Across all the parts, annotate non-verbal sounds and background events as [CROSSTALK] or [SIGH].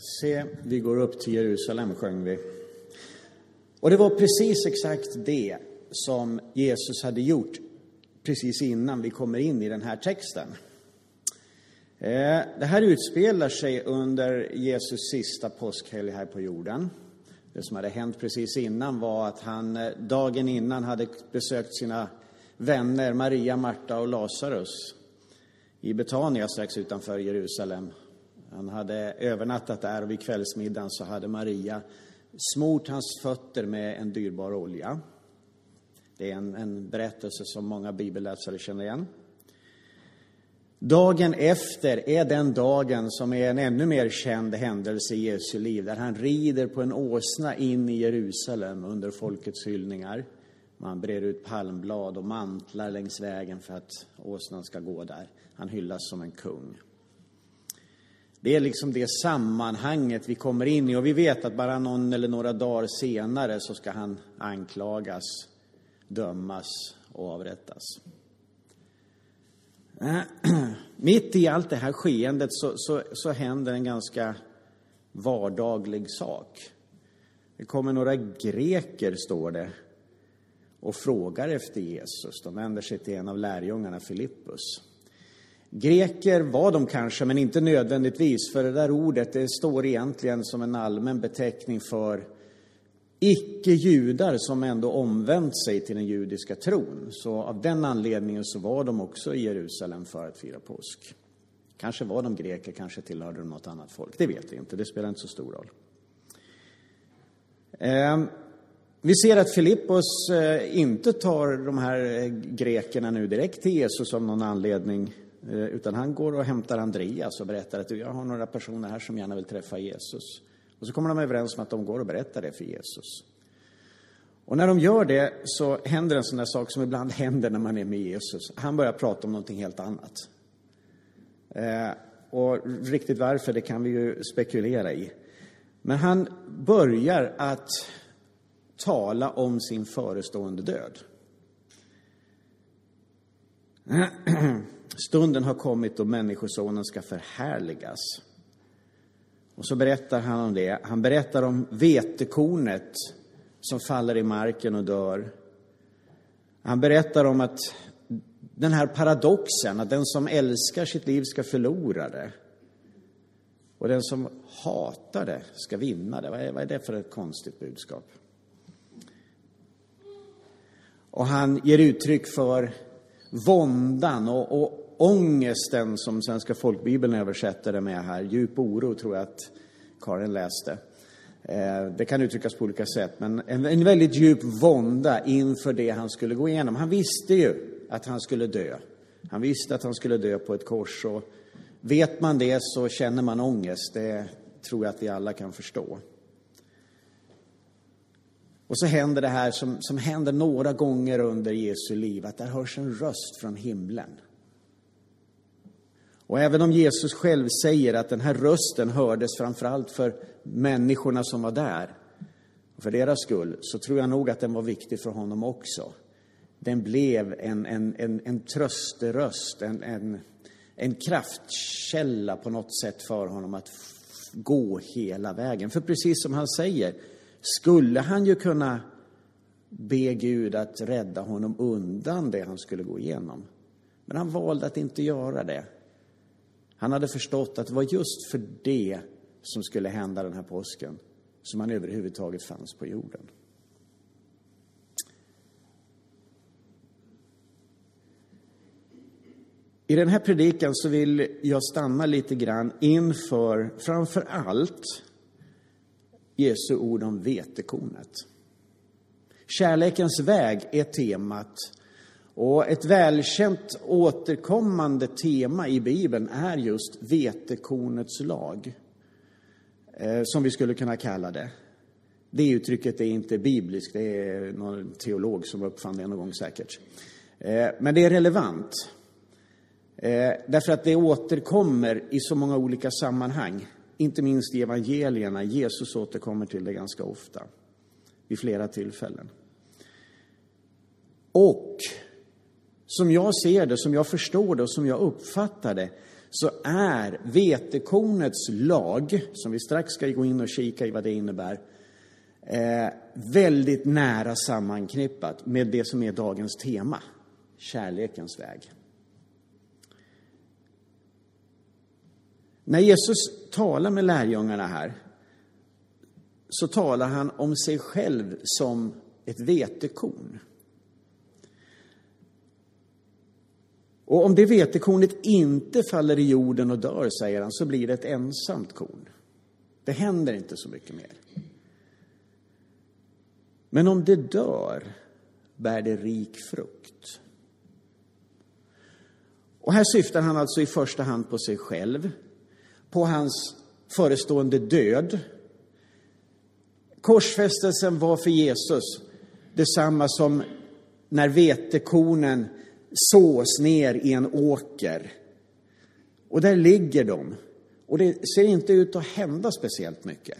Se, vi går upp till Jerusalem, sjöng vi. Och det var precis exakt det som Jesus hade gjort precis innan vi kommer in i den här texten. Eh, det här utspelar sig under Jesus sista påskhelg här på jorden. Det som hade hänt precis innan var att han eh, dagen innan hade besökt sina vänner Maria, Marta och Lazarus i Betania strax utanför Jerusalem. Han hade övernattat där och vid kvällsmiddagen så hade Maria smort hans fötter med en dyrbar olja. Det är en, en berättelse som många bibelläsare känner igen. Dagen efter är den dagen som är en ännu mer känd händelse i Jesu liv, där han rider på en åsna in i Jerusalem under folkets hyllningar. Man brer ut palmblad och mantlar längs vägen för att åsnan ska gå där. Han hyllas som en kung. Det är liksom det sammanhanget vi kommer in i och vi vet att bara någon eller några dagar senare så ska han anklagas, dömas och avrättas. [CLEARS THROAT] Mitt i allt det här skeendet så, så, så händer en ganska vardaglig sak. Det kommer några greker, står det, och frågar efter Jesus. De vänder sig till en av lärjungarna, Filippus. Greker var de kanske, men inte nödvändigtvis, för det där ordet det står egentligen som en allmän beteckning för icke-judar som ändå omvänt sig till den judiska tron. Så av den anledningen så var de också i Jerusalem för att fira påsk. Kanske var de greker, kanske tillhörde de något annat folk. Det vet vi inte, det spelar inte så stor roll. Ehm, vi ser att Filippos eh, inte tar de här eh, grekerna nu direkt till Jesus av någon anledning Eh, utan han går och hämtar Andreas och berättar att jag har några personer här som gärna vill träffa Jesus. Och så kommer de överens om att de går och berättar det för Jesus. Och när de gör det så händer en sån där sak som ibland händer när man är med Jesus. Han börjar prata om någonting helt annat. Eh, och riktigt varför, det kan vi ju spekulera i. Men han börjar att tala om sin förestående död. [CLEARS THROAT] Stunden har kommit då Människosonen ska förhärligas. Och så berättar han om det. Han berättar om vetekornet som faller i marken och dör. Han berättar om att den här paradoxen, att den som älskar sitt liv ska förlora det. Och den som hatar det ska vinna det. Vad är, vad är det för ett konstigt budskap? Och han ger uttryck för våndan och, och ångesten som Svenska folkbibeln översätter det med här. Djup oro tror jag att Karin läste. Eh, det kan uttryckas på olika sätt, men en väldigt djup vånda inför det han skulle gå igenom. Han visste ju att han skulle dö. Han visste att han skulle dö på ett kors. Och vet man det så känner man ångest. Det tror jag att vi alla kan förstå. Och så händer det här som, som händer några gånger under Jesu liv, att där hörs en röst från himlen. Och även om Jesus själv säger att den här rösten hördes framförallt för människorna som var där, för deras skull, så tror jag nog att den var viktig för honom också. Den blev en, en, en, en trösteröst, en, en, en kraftkälla på något sätt för honom att gå hela vägen. För precis som han säger, skulle han ju kunna be Gud att rädda honom undan det han skulle gå igenom. Men han valde att inte göra det. Han hade förstått att det var just för det som skulle hända den här påsken som han överhuvudtaget fanns på jorden. I den här predikan så vill jag stanna lite grann inför framför allt Jesu ord om vetekornet. Kärlekens väg är temat och ett välkänt återkommande tema i Bibeln är just vetekornets lag, eh, som vi skulle kunna kalla det. Det uttrycket är inte bibliskt, det är någon teolog som uppfann det någon gång säkert. Eh, men det är relevant, eh, därför att det återkommer i så många olika sammanhang, inte minst i evangelierna. Jesus återkommer till det ganska ofta, vid flera tillfällen. Och som jag ser det, som jag förstår det och som jag uppfattar det, så är vetekornets lag, som vi strax ska gå in och kika i vad det innebär, eh, väldigt nära sammanknippat med det som är dagens tema, kärlekens väg. När Jesus talar med lärjungarna här så talar han om sig själv som ett vetekorn. Och om det vetekornet inte faller i jorden och dör, säger han, så blir det ett ensamt korn. Det händer inte så mycket mer. Men om det dör bär det rik frukt. Och här syftar han alltså i första hand på sig själv, på hans förestående död. Korsfästelsen var för Jesus detsamma som när vetekornen sås ner i en åker. Och där ligger de. Och det ser inte ut att hända speciellt mycket.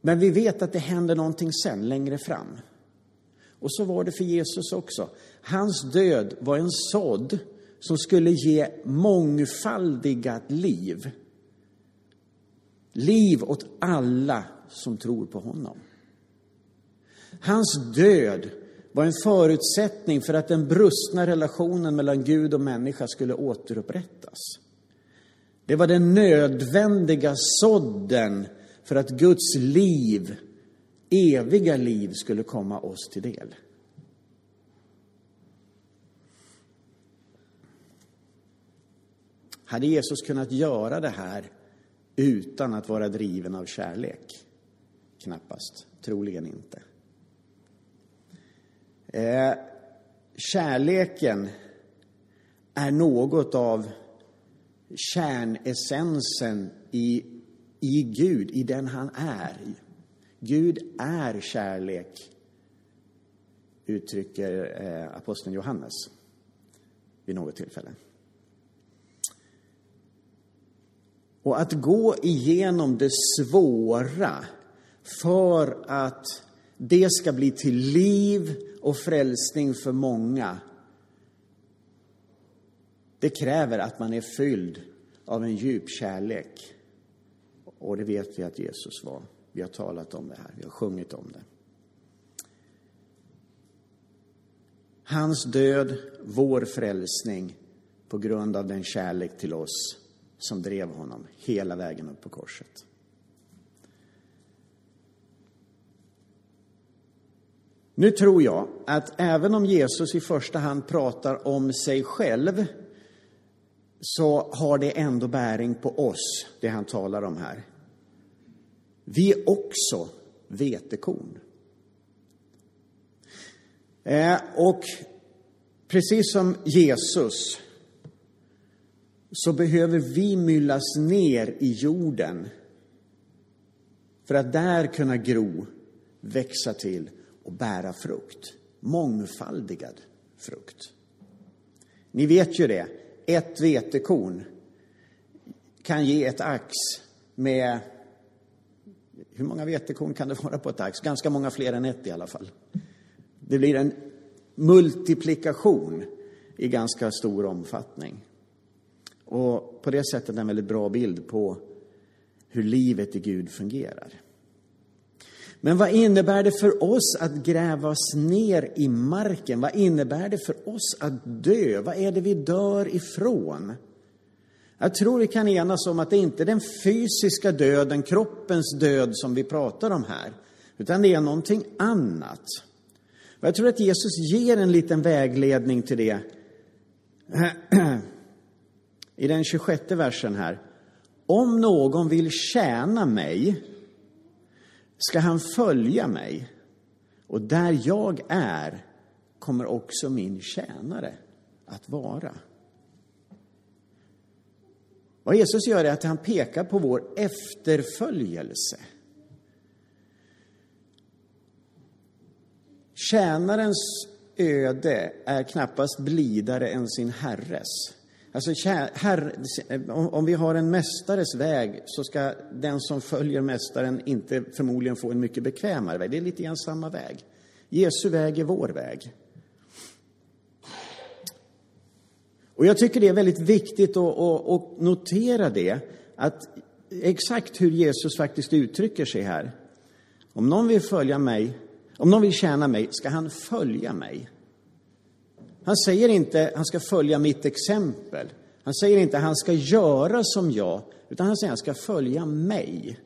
Men vi vet att det händer någonting sen, längre fram. Och så var det för Jesus också. Hans död var en sådd som skulle ge mångfaldigat liv. Liv åt alla som tror på honom. Hans död var en förutsättning för att den brustna relationen mellan Gud och människa skulle återupprättas. Det var den nödvändiga sådden för att Guds liv, eviga liv, skulle komma oss till del. Hade Jesus kunnat göra det här utan att vara driven av kärlek? Knappast, troligen inte. Eh, kärleken är något av kärnessensen i, i Gud, i den han är. Gud är kärlek, uttrycker eh, aposteln Johannes vid något tillfälle. Och att gå igenom det svåra för att det ska bli till liv och frälsning för många. Det kräver att man är fylld av en djup kärlek. Och det vet vi att Jesus var. Vi har talat om det här, vi har sjungit om det. Hans död, vår frälsning, på grund av den kärlek till oss som drev honom hela vägen upp på korset. Nu tror jag att även om Jesus i första hand pratar om sig själv så har det ändå bäring på oss, det han talar om här. Vi är också vetekorn. Eh, och precis som Jesus så behöver vi myllas ner i jorden för att där kunna gro, växa till och bära frukt. Mångfaldigad frukt. Ni vet ju det, ett vetekorn kan ge ett ax med... Hur många vetekorn kan det vara på ett ax? Ganska många fler än ett i alla fall. Det blir en multiplikation i ganska stor omfattning. Och på det sättet en väldigt bra bild på hur livet i Gud fungerar. Men vad innebär det för oss att gräva oss ner i marken? Vad innebär det för oss att dö? Vad är det vi dör ifrån? Jag tror vi kan enas om att det inte är den fysiska döden, kroppens död som vi pratar om här, utan det är någonting annat. Och jag tror att Jesus ger en liten vägledning till det [CLEARS THROAT] i den 26 versen här. Om någon vill tjäna mig ska han följa mig och där jag är kommer också min tjänare att vara. Vad Jesus gör är att han pekar på vår efterföljelse. Tjänarens öde är knappast blidare än sin herres. Alltså, herr, om vi har en mästares väg så ska den som följer mästaren inte förmodligen få en mycket bekvämare väg. Det är lite grann samma väg. Jesu väg är vår väg. Och jag tycker det är väldigt viktigt att, att, att notera det, att exakt hur Jesus faktiskt uttrycker sig här. Om någon vill följa mig, om någon vill tjäna mig, ska han följa mig. Han säger inte han ska följa mitt exempel. Han säger inte han ska göra som jag, utan han säger han ska följa mig.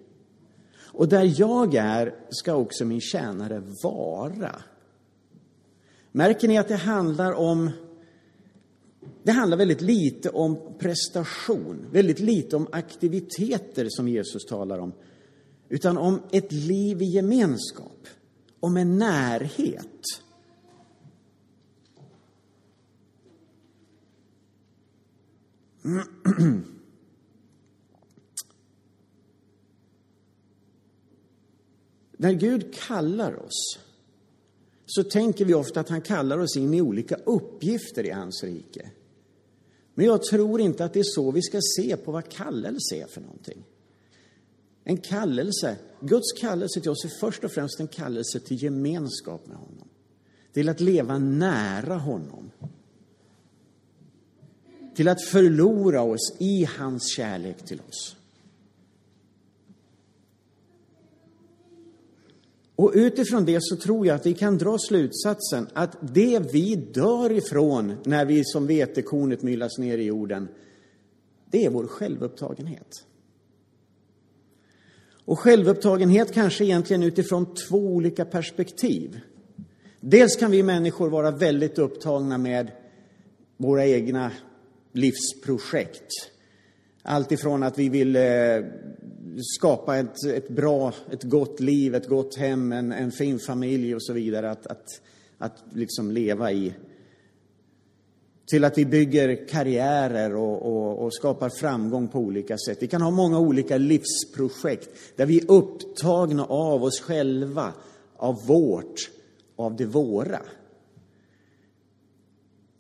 Och där jag är ska också min tjänare vara. Märker ni att det handlar om det handlar väldigt lite om prestation, väldigt lite om aktiviteter som Jesus talar om, utan om ett liv i gemenskap, om en närhet. [CLEARS THROAT] När Gud kallar oss så tänker vi ofta att han kallar oss in i olika uppgifter i hans rike. Men jag tror inte att det är så vi ska se på vad kallelse är för någonting. En kallelse, Guds kallelse till oss är först och främst en kallelse till gemenskap med honom. Till att leva nära honom. Till att förlora oss i hans kärlek till oss. Och utifrån det så tror jag att vi kan dra slutsatsen att det vi dör ifrån när vi som vetekornet myllas ner i jorden, det är vår självupptagenhet. Och självupptagenhet kanske egentligen utifrån två olika perspektiv. Dels kan vi människor vara väldigt upptagna med våra egna livsprojekt. Allt ifrån att vi vill eh, skapa ett, ett bra, ett gott liv, ett gott hem, en, en fin familj och så vidare att, att, att liksom leva i. Till att vi bygger karriärer och, och, och, skapar framgång på olika sätt. Vi kan ha många olika livsprojekt där vi är upptagna av oss själva, av vårt, av det våra.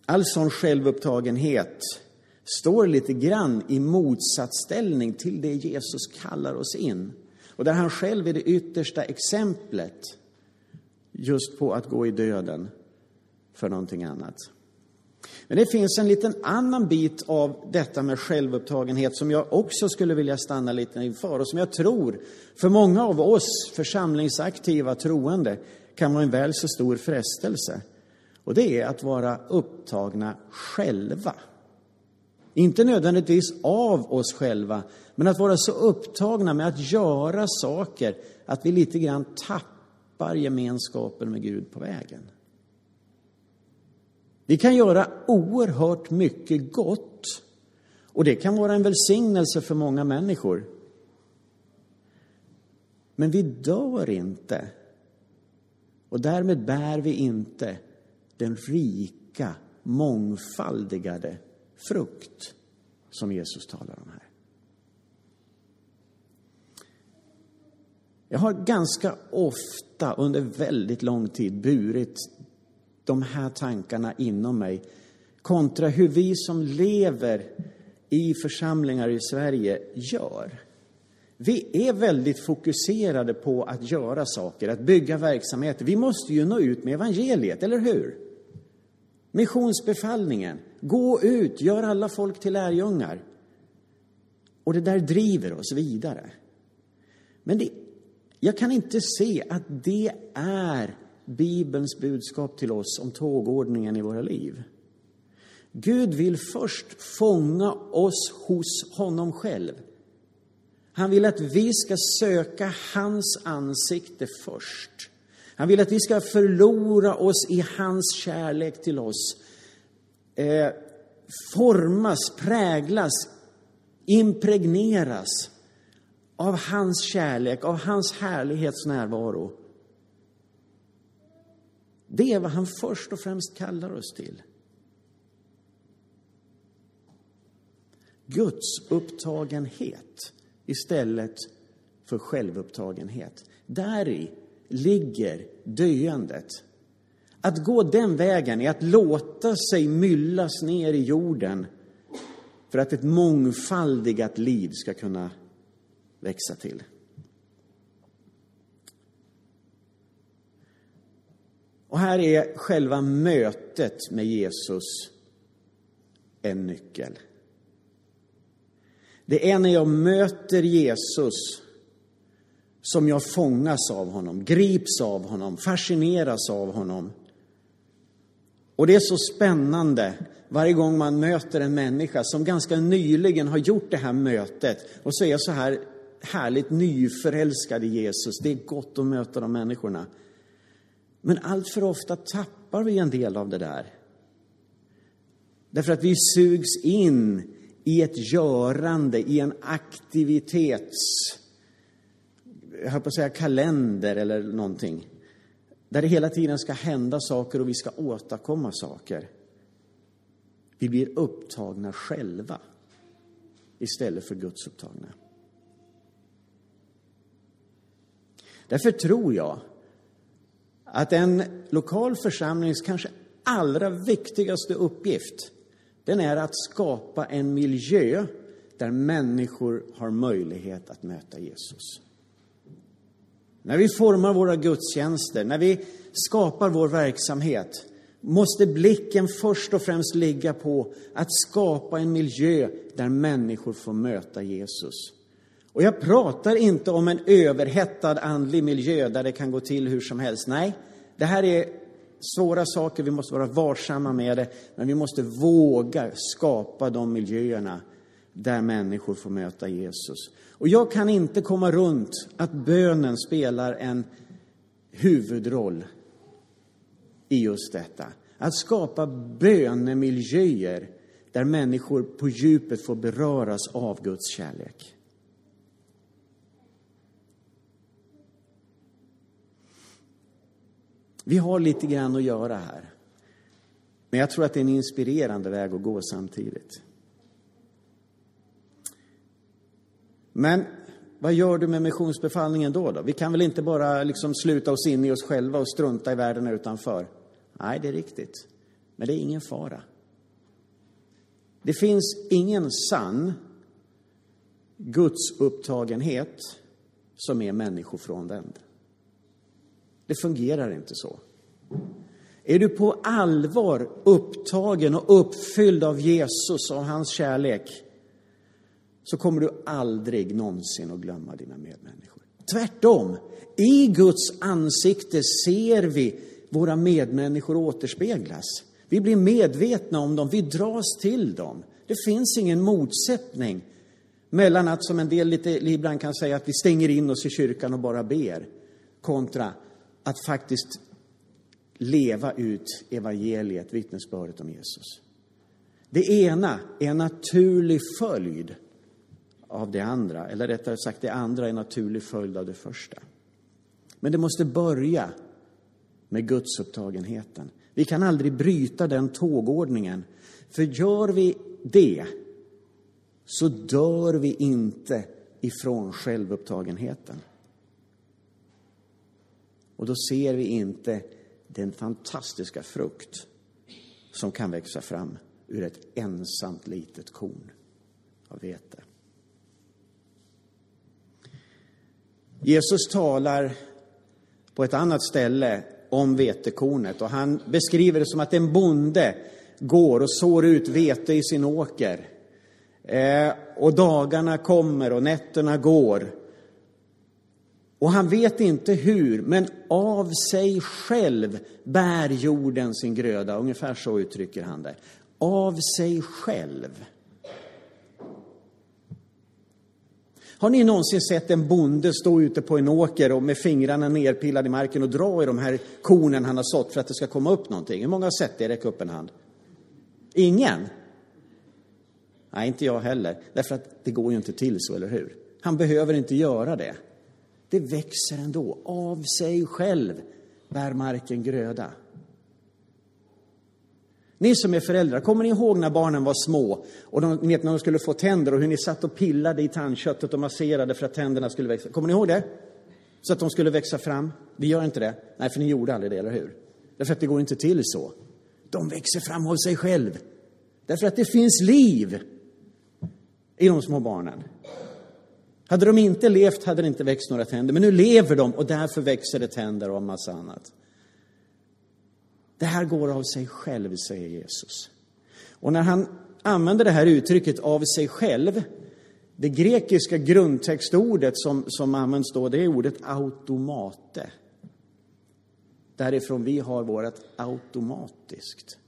All sån självupptagenhet står lite grann i motsatsställning till det Jesus kallar oss in. Och där han själv är det yttersta exemplet just på att gå i döden för någonting annat. Men det finns en liten annan bit av detta med självupptagenhet som jag också skulle vilja stanna lite inför och som jag tror för många av oss församlingsaktiva troende kan vara en väl så stor frestelse. Och det är att vara upptagna själva. Inte nödvändigtvis av oss själva, men att vara så upptagna med att göra saker att vi lite grann tappar gemenskapen med Gud på vägen. Vi kan göra oerhört mycket gott och det kan vara en välsignelse för många människor. Men vi dör inte och därmed bär vi inte den rika, mångfaldigade frukt som Jesus talar om här. Jag har ganska ofta under väldigt lång tid burit de här tankarna inom mig kontra hur vi som lever i församlingar i Sverige gör. Vi är väldigt fokuserade på att göra saker, att bygga verksamheter. Vi måste ju nå ut med evangeliet, eller hur? Missionsbefallningen, gå ut, gör alla folk till lärjungar. Och det där driver oss vidare. Men det, jag kan inte se att det är Bibelns budskap till oss om tågordningen i våra liv. Gud vill först fånga oss hos honom själv. Han vill att vi ska söka hans ansikte först. Han vill att vi ska förlora oss i hans kärlek till oss. Eh, formas, präglas, impregneras av hans kärlek, av hans härlighets närvaro. Det är vad han först och främst kallar oss till. Guds upptagenhet istället för självupptagenhet. Däri ligger döendet. Att gå den vägen är att låta sig myllas ner i jorden för att ett mångfaldigat liv ska kunna växa till. Och här är själva mötet med Jesus en nyckel. Det är när jag möter Jesus som jag fångas av honom, grips av honom, fascineras av honom. Och det är så spännande varje gång man möter en människa som ganska nyligen har gjort det här mötet och så är så här härligt nyförälskad i Jesus. Det är gott att möta de människorna. Men allt för ofta tappar vi en del av det där. Därför att vi sugs in i ett görande, i en aktivitets, jag höll på att säga kalender eller någonting. Där det hela tiden ska hända saker och vi ska åstadkomma saker. Vi blir upptagna själva istället för Guds upptagna. Därför tror jag att en lokal församlings kanske allra viktigaste uppgift den är att skapa en miljö där människor har möjlighet att möta Jesus. När vi formar våra gudstjänster, när vi skapar vår verksamhet måste blicken först och främst ligga på att skapa en miljö där människor får möta Jesus. Och jag pratar inte om en överhettad andlig miljö där det kan gå till hur som helst. Nej, det här är svåra saker, vi måste vara varsamma med det, men vi måste våga skapa de miljöerna där människor får möta Jesus. Och jag kan inte komma runt att bönen spelar en huvudroll i just detta. Att skapa bönemiljöer där människor på djupet får beröras av Guds kärlek. Vi har lite grann att göra här. Men jag tror att det är en inspirerande väg att gå samtidigt. Men vad gör du med missionsbefallningen då, då? Vi kan väl inte bara liksom sluta oss in i oss själva och strunta i världen utanför? Nej, det är riktigt. Men det är ingen fara. Det finns ingen sann Guds upptagenhet som är människofrånvänd. Det fungerar inte så. Är du på allvar upptagen och uppfylld av Jesus och hans kärlek så kommer du aldrig någonsin att glömma dina medmänniskor. Tvärtom, i Guds ansikte ser vi våra medmänniskor återspeglas. Vi blir medvetna om dem, vi dras till dem. Det finns ingen motsättning mellan att, som en del lite ibland kan säga, att vi stänger in oss i kyrkan och bara ber, kontra att faktiskt leva ut evangeliet, vittnesbördet om Jesus. Det ena är en naturlig följd av det andra, eller rättare sagt, det andra är en naturlig följd av det första. Men det måste börja med gudsupptagenheten. Vi kan aldrig bryta den tågordningen, för gör vi det så dör vi inte ifrån självupptagenheten. Och då ser vi inte den fantastiska frukt som kan växa fram ur ett ensamt litet korn av vete. Jesus talar på ett annat ställe om vetekornet och han beskriver det som att en bonde går och sår ut vete i sin åker. Eh, och dagarna kommer och nätterna går och han vet inte hur, men av sig själv bär jorden sin gröda. Ungefär så uttrycker han det. Av sig själv. Har ni någonsin sett en bonde stå ute på en åker och med fingrarna nerpillade i marken och dra i de här kornen han har sått för att det ska komma upp någonting? Hur många har sett det? Räck upp en hand. Ingen? Nej, inte jag heller. Därför att det går ju inte till så, eller hur? Han behöver inte göra det. Det växer ändå. Av sig själv bär marken gröda. Ni som är föräldrar, kommer ni ihåg när barnen var små och de, vet, när de skulle få tänder och hur ni satt och pillade i tandköttet och masserade för att tänderna skulle växa? Kommer ni ihåg det? Så att de skulle växa fram? Vi gör inte det. Nej, för ni gjorde aldrig det, eller hur? Därför att det går inte till så. De växer fram av sig själv. Därför att det finns liv i de små barnen. Hade de inte levt hade det inte växt några tänder, men nu lever de och därför växer det tänder och en massa annat. Det här går av sig själv, säger Jesus. Och när han använder det här uttrycket av sig själv. Det grekiska grundtextordet som, som används då, det är ordet automate. Därifrån vi har vårt automatiskt.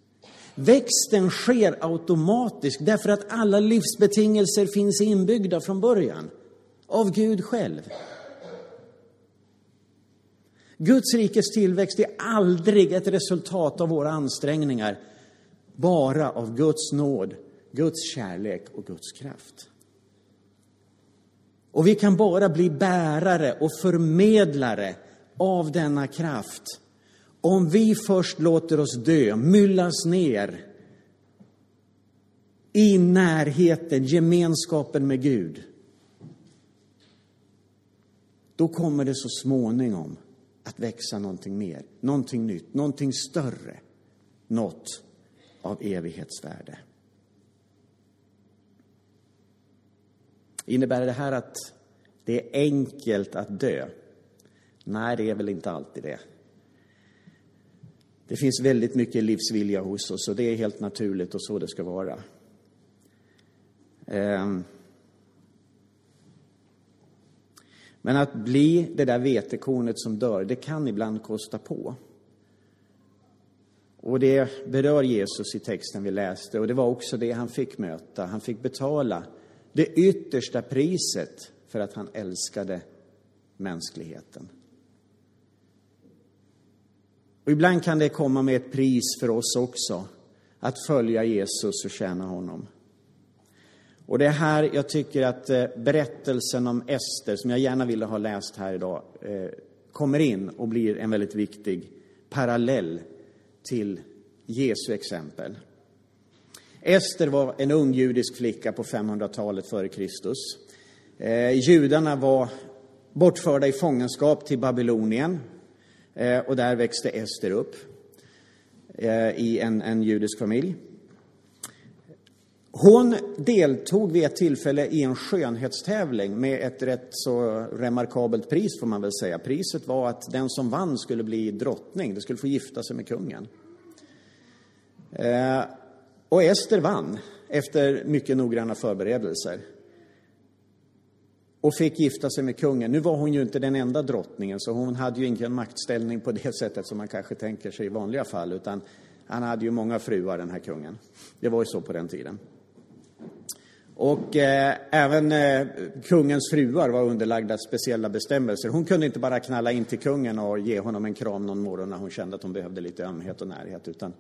Växten sker automatiskt därför att alla livsbetingelser finns inbyggda från början. Av Gud själv. Guds rikes tillväxt är aldrig ett resultat av våra ansträngningar, bara av Guds nåd, Guds kärlek och Guds kraft. Och vi kan bara bli bärare och förmedlare av denna kraft om vi först låter oss dö, myllas ner i närheten, gemenskapen med Gud. Då kommer det så småningom att växa någonting mer, någonting nytt, någonting större, något av evighetsvärde. Innebär det här att det är enkelt att dö? Nej, det är väl inte alltid det. Det finns väldigt mycket livsvilja hos oss och det är helt naturligt och så det ska vara. Um. Men att bli det där vetekornet som dör, det kan ibland kosta på. Och det berör Jesus i texten vi läste och det var också det han fick möta. Han fick betala det yttersta priset för att han älskade mänskligheten. Och ibland kan det komma med ett pris för oss också, att följa Jesus och tjäna honom. Och det är här jag tycker att eh, berättelsen om Ester, som jag gärna ville ha läst här idag, eh, kommer in och blir en väldigt viktig parallell till Jesu exempel. Ester var en ung judisk flicka på 500-talet före Kristus. Eh, judarna var bortförda i fångenskap till Babylonien och där växte Ester upp i en, en judisk familj. Hon deltog vid ett tillfälle i en skönhetstävling med ett rätt så remarkabelt pris får man väl säga. Priset var att den som vann skulle bli drottning, det skulle få gifta sig med kungen. Eh, och Ester vann efter mycket noggranna förberedelser och fick gifta sig med kungen. Nu var hon ju inte den enda drottningen, så hon hade ju ingen maktställning på det sättet som man kanske tänker sig i vanliga fall, utan han hade ju många fruar, den här kungen. Det var ju så på den tiden. Och eh, även eh, kungens fruar var underlagda speciella bestämmelser. Hon kunde inte bara knalla in till kungen och ge honom en kram någon morgon när hon kände att hon behövde lite ömhet och närhet, utan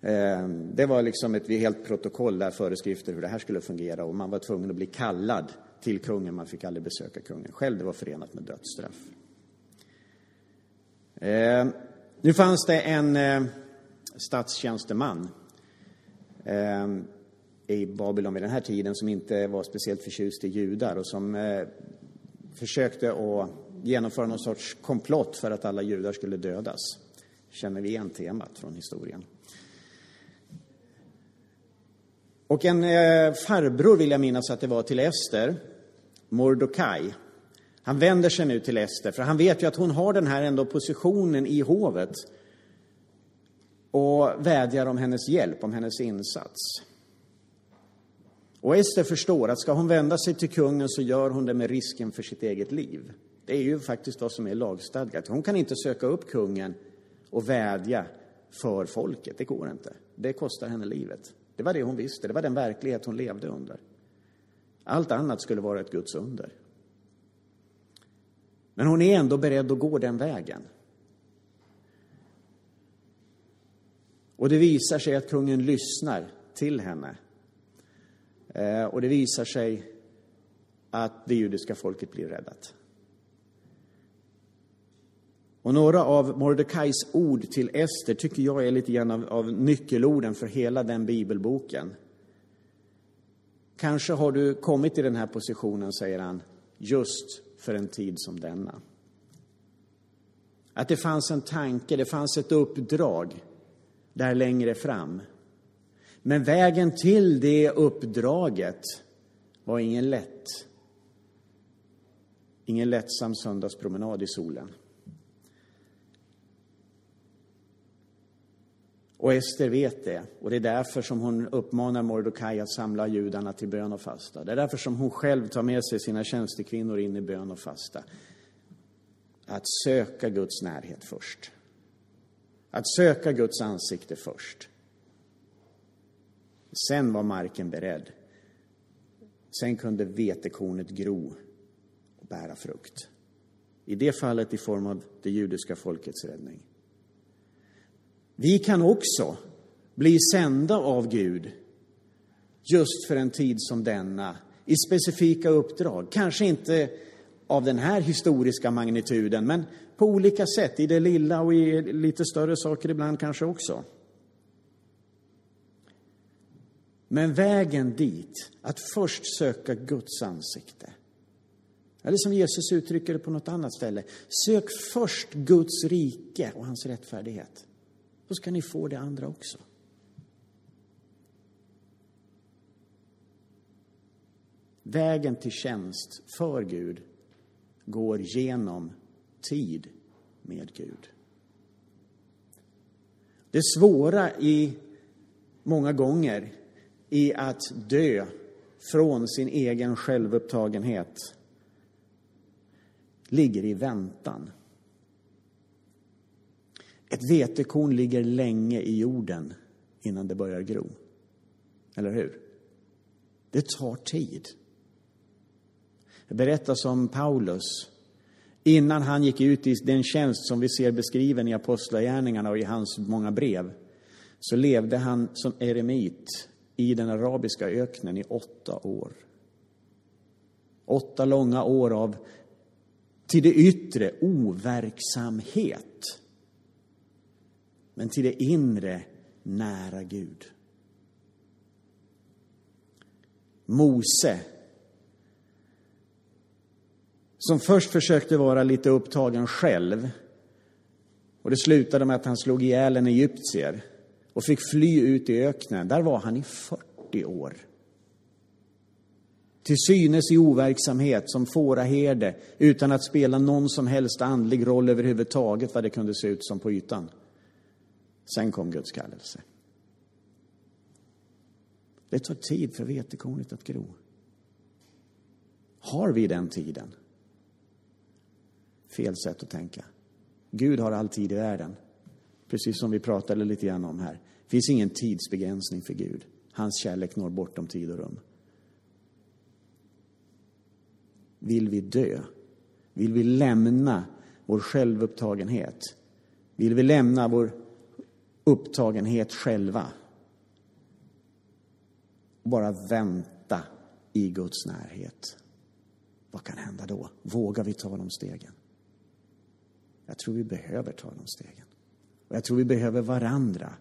eh, det var liksom ett helt protokoll där föreskrifter hur det här skulle fungera och man var tvungen att bli kallad till kungen, man fick aldrig besöka kungen själv, det var förenat med dödsstraff. Eh, nu fanns det en eh, statstjänsteman eh, i Babylon vid den här tiden som inte var speciellt förtjust i judar och som eh, försökte att genomföra någon sorts komplott för att alla judar skulle dödas. Känner vi igen temat från historien. Och en eh, farbror vill jag minnas att det var till Ester Mordokaj. Han vänder sig nu till Ester, för han vet ju att hon har den här ändå positionen i hovet och vädjar om hennes hjälp, om hennes insats. Och Ester förstår att ska hon vända sig till kungen så gör hon det med risken för sitt eget liv. Det är ju faktiskt vad som är lagstadgat. Hon kan inte söka upp kungen och vädja för folket. Det går inte. Det kostar henne livet. Det var det hon visste. Det var den verklighet hon levde under. Allt annat skulle vara ett Guds under. Men hon är ändå beredd att gå den vägen. Och det visar sig att kungen lyssnar till henne. Eh, och det visar sig att det judiska folket blir räddat. Och några av Mordecais ord till Ester tycker jag är lite grann av, av nyckelorden för hela den bibelboken. Kanske har du kommit i den här positionen, säger han, just för en tid som denna. Att det fanns en tanke, det fanns ett uppdrag där längre fram. Men vägen till det uppdraget var ingen lätt, ingen lättsam söndagspromenad i solen. Och Ester vet det. Och det är därför som hon uppmanar Mordokaj att samla judarna till bön och fasta. Det är därför som hon själv tar med sig sina tjänstekvinnor in i bön och fasta. Att söka Guds närhet först. Att söka Guds ansikte först. Sen var marken beredd. Sen kunde vetekornet gro och bära frukt. I det fallet i form av det judiska folkets räddning. Vi kan också bli sända av Gud just för en tid som denna, i specifika uppdrag. Kanske inte av den här historiska magnituden, men på olika sätt, i det lilla och i lite större saker ibland kanske också. Men vägen dit, att först söka Guds ansikte. Eller som Jesus uttrycker det på något annat ställe. Sök först Guds rike och hans rättfärdighet. Då ska ni få det andra också. Vägen till tjänst för Gud går genom tid med Gud. Det svåra i många gånger i att dö från sin egen självupptagenhet ligger i väntan. Ett vetekorn ligger länge i jorden innan det börjar gro. Eller hur? Det tar tid. Det berättas om Paulus. Innan han gick ut i den tjänst som vi ser beskriven i Apostlagärningarna och i hans många brev så levde han som eremit i den arabiska öknen i åtta år. Åtta långa år av till det yttre overksamhet men till det inre nära Gud. Mose, som först försökte vara lite upptagen själv och det slutade med att han slog ihjäl en egyptier och fick fly ut i öknen. Där var han i 40 år. Till synes i overksamhet som fåraherde utan att spela någon som helst andlig roll överhuvudtaget vad det kunde se ut som på ytan. Sen kom Guds kallelse. Det tar tid för vetekornet att gro. Har vi den tiden? Fel sätt att tänka. Gud har all tid i världen. Precis som vi pratade lite grann om här. Det finns ingen tidsbegränsning för Gud. Hans kärlek når bortom tid och rum. Vill vi dö? Vill vi lämna vår självupptagenhet? Vill vi lämna vår upptagenhet själva. Bara vänta i Guds närhet. Vad kan hända då? Vågar vi ta de stegen? Jag tror vi behöver ta de stegen. Och jag tror vi behöver varandra.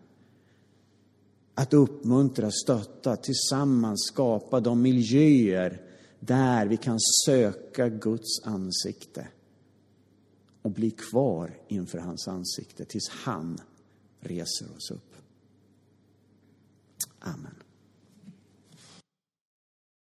Att uppmuntra, stötta, tillsammans skapa de miljöer där vi kan söka Guds ansikte och bli kvar inför hans ansikte tills han reser oss upp. Amen.